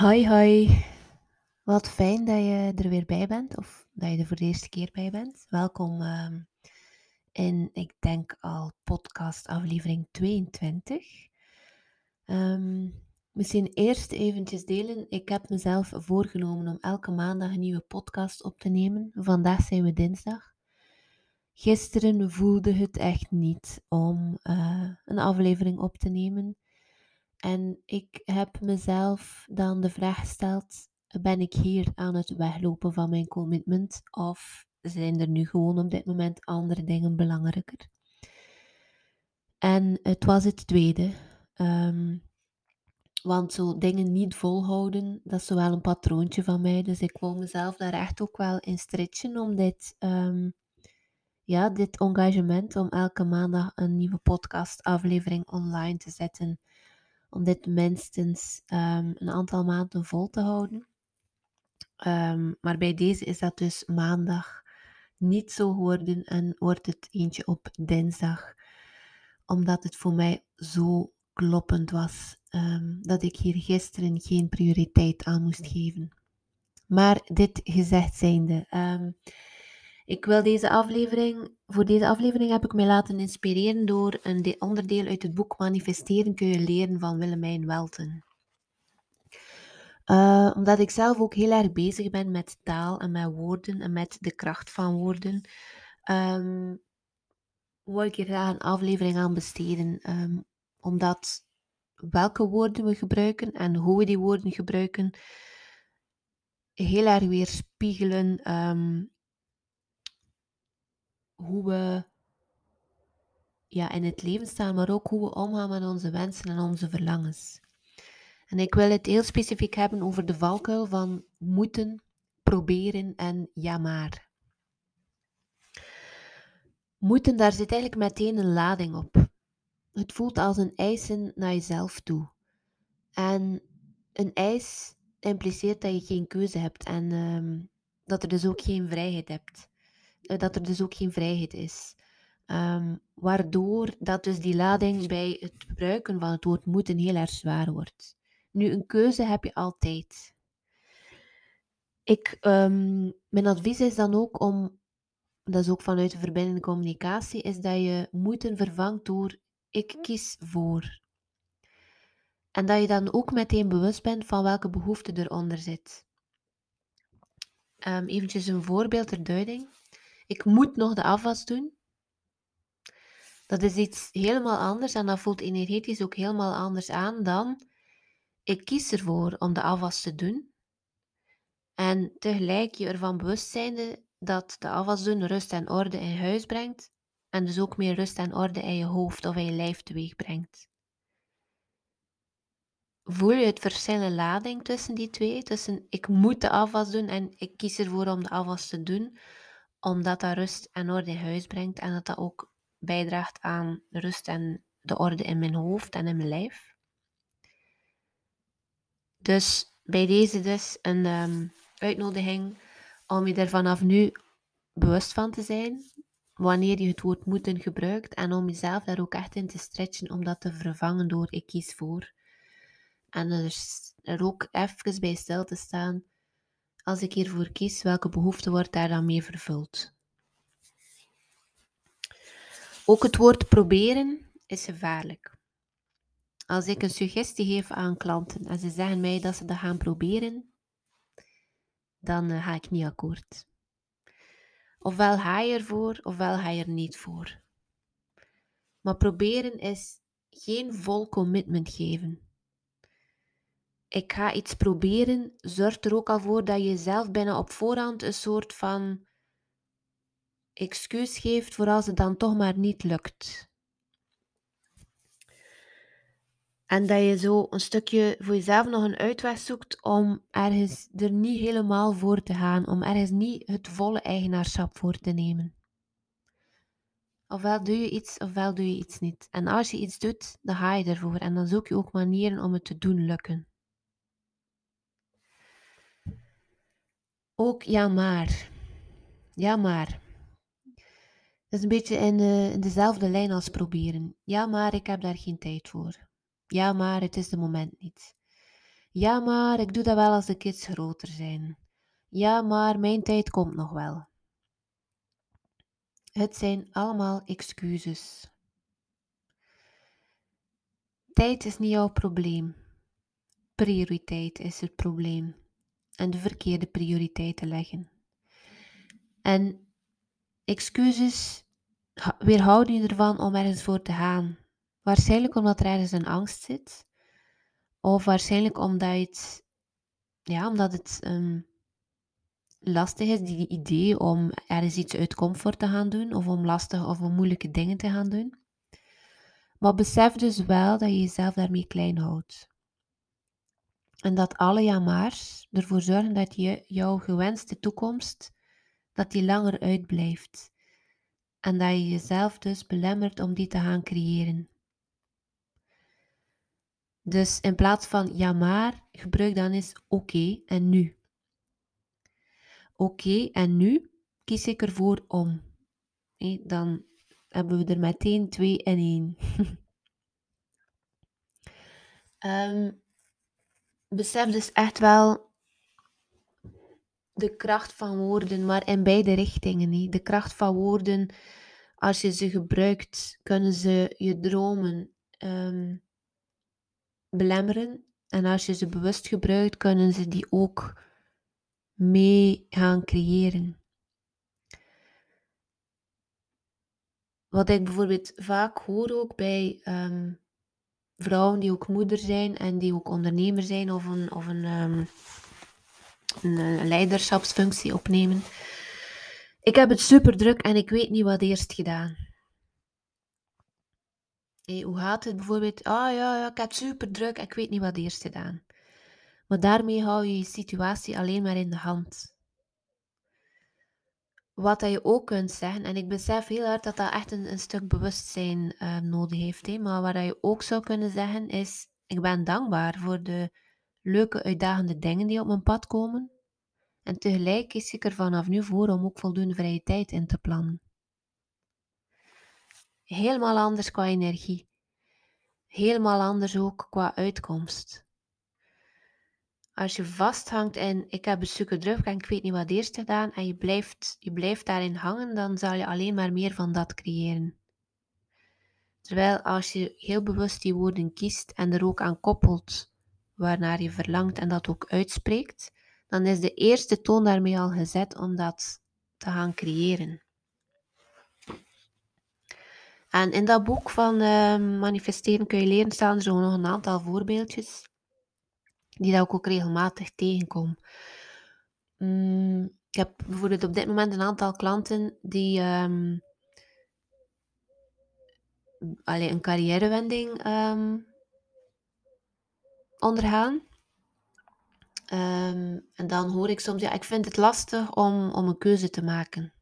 Hoi, hoi. Wat fijn dat je er weer bij bent, of dat je er voor de eerste keer bij bent. Welkom ehm, in, ik denk al, podcast aflevering 22. Ehm, misschien eerst eventjes delen. Ik heb mezelf voorgenomen om elke maandag een nieuwe podcast op te nemen. Vandaag zijn we dinsdag. Gisteren voelde het echt niet om eh, een aflevering op te nemen. En ik heb mezelf dan de vraag gesteld: ben ik hier aan het weglopen van mijn commitment? Of zijn er nu gewoon op dit moment andere dingen belangrijker? En het was het tweede. Ehm, want zo dingen niet volhouden, dat is wel een patroontje van mij. Dus ik wil mezelf daar echt ook wel in stretchen om dit, um, ja, dit engagement om elke maandag een nieuwe podcastaflevering online te zetten om dit minstens um, een aantal maanden vol te houden. Um, maar bij deze is dat dus maandag niet zo geworden en wordt het eentje op dinsdag, omdat het voor mij zo kloppend was um, dat ik hier gisteren geen prioriteit aan moest geven. Maar dit gezegd zijnde, ik wil deze aflevering, voor deze aflevering heb ik mij laten inspireren door een onderdeel uit het boek Manifesteren kun je leren van Willemijn Welten. Uh, omdat ik zelf ook heel erg bezig ben met taal en met woorden en met de kracht van woorden, um, wil ik hier graag een aflevering aan besteden. Um, omdat welke woorden we gebruiken en hoe we die woorden gebruiken, heel erg weerspiegelen um, hoe we ja, in het leven staan, maar ook hoe we omgaan met onze wensen en onze verlangens. En ik wil het heel specifiek hebben over de valkuil van moeten, proberen en ja maar. Moeten, daar zit eigenlijk meteen een lading op. Het voelt als een eisen naar jezelf toe. En een eis impliceert dat je geen keuze hebt en um, dat er dus ook geen vrijheid hebt. Eh, dat er dus ook geen vrijheid is. Um, waardoor dat dus die lading bij het gebruiken van het woord moeten heel erg zwaar wordt. Nu, een keuze heb je altijd. Ik, um, mijn advies is dan ook om, dat is ook vanuit de verbindende communicatie, is dat je moeten vervangt door ik kies voor. En dat je dan ook meteen bewust bent van welke behoefte eronder zit. Um, eventjes een voorbeeld ter duiding ik moet nog de afwas doen. Dat is iets helemaal anders en dat voelt energetisch ook helemaal anders aan dan ik kies ervoor om de afwas te doen. En tegelijk je ervan bewust zijnde dat de afwas doen rust en orde in huis brengt en dus ook meer rust en orde in je hoofd of in je lijf teweeg brengt. Voel je het verschillende lading tussen die twee? Tussen ik moet de afwas doen en ik kies ervoor om de afwas te doen omdat dat rust en orde in huis brengt en dat dat ook bijdraagt aan rust en de orde in mijn hoofd en in mijn lijf. Dus bij deze dus een um, uitnodiging om je er vanaf nu bewust van te zijn wanneer je het woord moeten gebruikt en om jezelf daar ook echt in te stretchen om dat te vervangen door ik kies voor. En er, er ook even bij stil te staan als ik hiervoor kies, welke behoefte wordt daar dan mee vervuld? Ook het woord proberen is gevaarlijk. Als ik een suggestie geef aan klanten en ze zeggen mij dat ze dat gaan proberen, dan uh, ga ik niet akkoord. Ofwel ga je ervoor, ofwel ga je er niet voor. Maar proberen is geen vol commitment geven ik ga iets proberen, zorgt er ook al voor dat je zelf bijna op voorhand een soort van excuus geeft voor als het dan toch maar niet lukt. En dat je zo een stukje voor jezelf nog een uitweg zoekt om ergens er niet helemaal voor te gaan, om ergens niet het volle eigenaarschap voor te nemen. Ofwel doe je iets, ofwel doe je iets niet. En als je iets doet, dan ga je ervoor en dan zoek je ook manieren om het te doen lukken. Ook ja maar. Ja maar. Dat is een beetje in, uh, in dezelfde lijn als proberen. Ja maar, ik heb daar geen tijd voor. Ja maar, het is de moment niet. Ja, maar ik doe dat wel als de kids groter zijn. Ja, maar mijn tijd komt nog wel. Het zijn allemaal excuses. Tijd is niet jouw probleem. Prioriteit is het probleem. En de verkeerde prioriteiten leggen. En excuses weerhouden je ervan om ergens voor te gaan. Waarschijnlijk omdat er ergens een angst zit. Of waarschijnlijk omdat het, ja, omdat het um, lastig is, die idee om ergens iets uit comfort te gaan doen. Of om lastige of moeilijke dingen te gaan doen. Maar besef dus wel dat je jezelf daarmee klein houdt. En dat alle jamaars ervoor zorgen dat je jouw gewenste toekomst, dat die langer uitblijft. En dat je jezelf dus belemmert om die te gaan creëren. Dus in plaats van ja maar, gebruik dan eens oké en nu. Oké en nu kies ik ervoor om. dan hebben we er meteen twee in één. um, besef dus echt wel de kracht van woorden, maar in beide richtingen. Niet? De kracht van woorden, als je ze gebruikt, kunnen ze je dromen ehm, belemmeren. En als je ze bewust gebruikt, kunnen ze die ook mee gaan creëren. Wat ik bijvoorbeeld vaak hoor ook bij um, vrouwen die ook moeder zijn en die ook ondernemer zijn of een, of een, um, een leiderschapsfunctie opnemen. Ik heb het super druk en ik weet niet wat eerst gedaan. Hoe gaat het bijvoorbeeld? Ah ja, ja, ik heb super druk, ik weet niet wat eerst gedaan. Maar daarmee hou je je situatie alleen maar in de hand. Wat dat je ook kunt zeggen, en ik besef heel hard dat dat echt een, een stuk bewustzijn uh, nodig heeft, hè, maar wat je ook zou kunnen zeggen is, ik ben dankbaar voor de leuke, uitdagende dingen die op mijn pad komen. En tegelijk kies ik er vanaf nu voor om ook voldoende vrije tijd in te plannen. Helemaal anders qua energie. Helemaal anders ook qua uitkomst. Als je vasthangt in ik heb een stukje druk en ik weet niet wat eerst gedaan en je blijft, je blijft daarin hangen, dan zal je alleen maar meer van dat creëren. Terwijl als je heel bewust die woorden kiest en er ook aan koppelt waarnaar je verlangt en dat ook uitspreekt, dan is de eerste toon daarmee al gezet om dat te gaan creëren. En in dat boek van uh, manifesteren kun je leren staan er zo nog een aantal voorbeeldjes die dat ik ook regelmatig tegenkom. Mm, ik heb bijvoorbeeld op dit moment een aantal klanten die um, een carrièrewending um, ondergaan. Um, en dan hoor ik soms, ja, ik vind het lastig om, om een keuze te maken.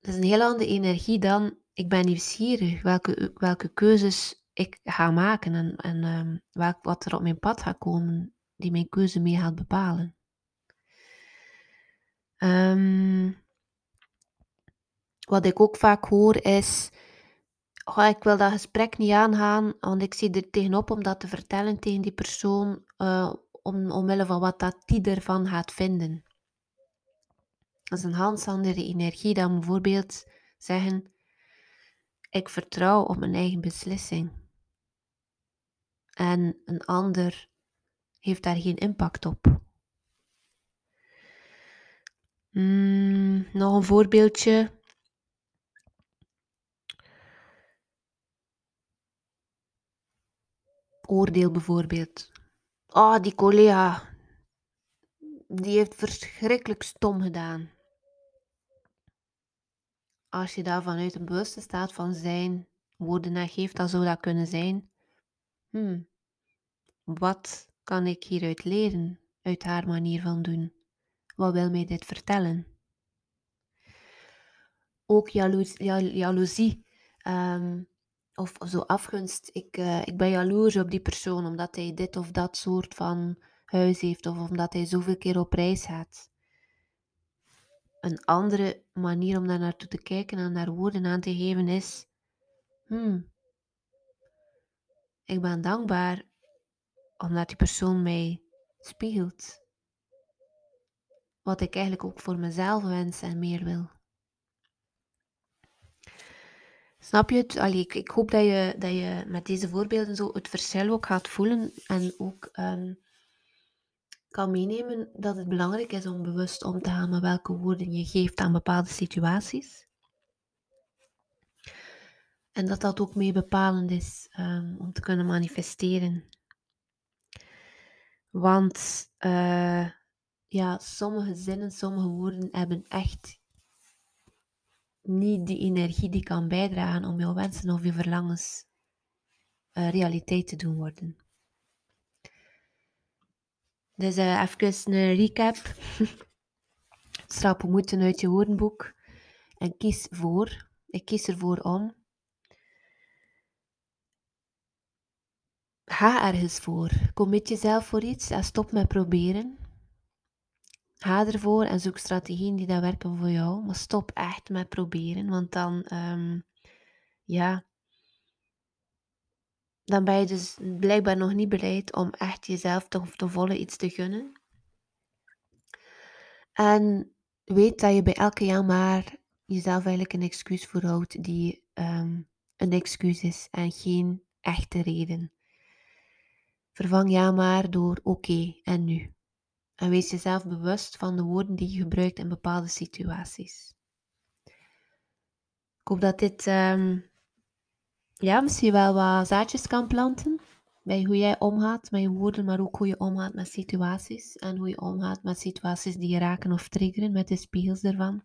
Dat is een heel andere energie dan, ik ben nieuwsgierig welke, welke keuzes ik ga maken en, en um, wat er op mijn pad gaat komen, die mijn keuze mee gaat bepalen. Um, wat ik ook vaak hoor is, ik wil dat gesprek niet aangaan, want ik zie er tegenop om dat te vertellen tegen die persoon, uh, om, omwille van wat dat die ervan gaat vinden. Dat is een hand andere energie dan bijvoorbeeld zeggen, ik vertrouw op mijn eigen beslissing en een ander heeft daar geen impact op. Mm, nog een voorbeeldje. Oordeel bijvoorbeeld. Ah, oh, die collega, die heeft verschrikkelijk stom gedaan. Als je daar vanuit een bewuste staat van zijn woorden naar geeft, dan zou dat kunnen zijn. Hmm, wat kan ik hieruit leren, uit haar manier van doen? Wat wil mij dit vertellen? Ook jaloezie, um, of, zo afgunst. Ik, uh, ik ben jaloers op die persoon omdat hij dit of dat soort van huis heeft, of omdat hij zoveel keer op reis gaat. Een andere manier om daar naartoe te kijken en daar woorden aan te geven is: hmm, ik ben dankbaar omdat die persoon mij spiegelt. Wat ik eigenlijk ook voor mezelf wens en meer wil. Snap je het? Allee, ik, hoop dat je, dat je met deze voorbeelden zo het verschil ook gaat voelen en ook um, kan meenemen dat het belangrijk is om bewust om te gaan met welke woorden je geeft aan bepaalde situaties. En dat dat ook mee bepalend is um, om te kunnen manifesteren. Want uh, ja, sommige zinnen, sommige woorden hebben echt niet die energie die kan bijdragen om jouw wensen of je verlangens uh, realiteit te doen worden. Dus uh, even een recap. Schrappen moeten uit je woordenboek. En kies voor. Ik kies ervoor om. Ga ergens voor. Kom met jezelf voor iets en stop met proberen. Ga ervoor en zoek strategieën die dat werken voor jou. Maar stop echt met proberen, want dan, um, ja, dan ben je dus blijkbaar nog niet bereid om echt jezelf toch te volle iets te gunnen. En weet dat je bij elke ja maar jezelf eigenlijk een excuus voorhoudt die um, een excuus is en geen echte reden. Vervang ja maar door oké en nu. En wees jezelf bewust van de woorden die je gebruikt in bepaalde situaties. Ik hoop dat dit um, ja, misschien wel wat zaadjes kan planten. Bij hoe jij omgaat met je woorden, maar ook hoe je omgaat met situaties. En hoe je omgaat met situaties die je raken of triggeren, met de spiegels ervan.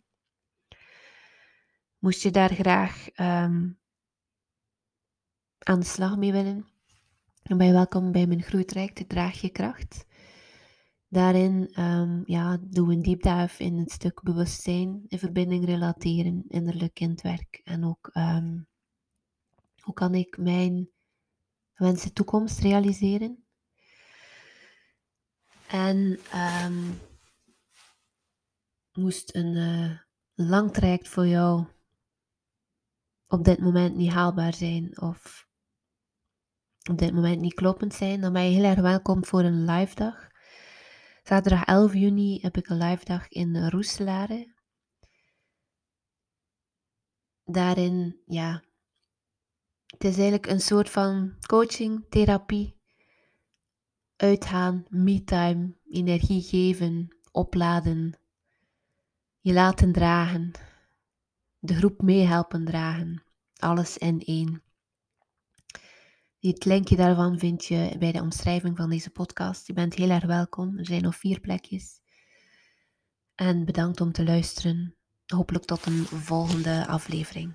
Moest je daar graag um, aan de slag mee willen, ben je welkom bij mijn groeitraject, Draag je kracht. Daarin um, ja, doen we een deep in het stuk bewustzijn, in verbinding relateren, innerlijk kindwerk. En ook um, hoe kan ik mijn wensen toekomst realiseren. En um, moest een uh, lang traject voor jou op dit moment niet haalbaar zijn of op dit moment niet kloppend zijn, dan ben je heel erg welkom voor een live dag. Zaterdag 11 juni heb ik een live dag in Roeselare. Daarin, ja, het is eigenlijk een soort van coaching, therapie, uitgaan, me-time, energie geven, opladen, je laten dragen, de groep meehelpen dragen, alles in één. Het linkje daarvan vind je bij de omschrijving van deze podcast. Je bent heel erg welkom. Er zijn nog vier plekjes. En bedankt om te luisteren. Hopelijk tot een volgende aflevering.